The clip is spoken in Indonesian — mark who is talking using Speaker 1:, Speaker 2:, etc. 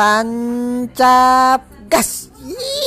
Speaker 1: tancap gas. Yee.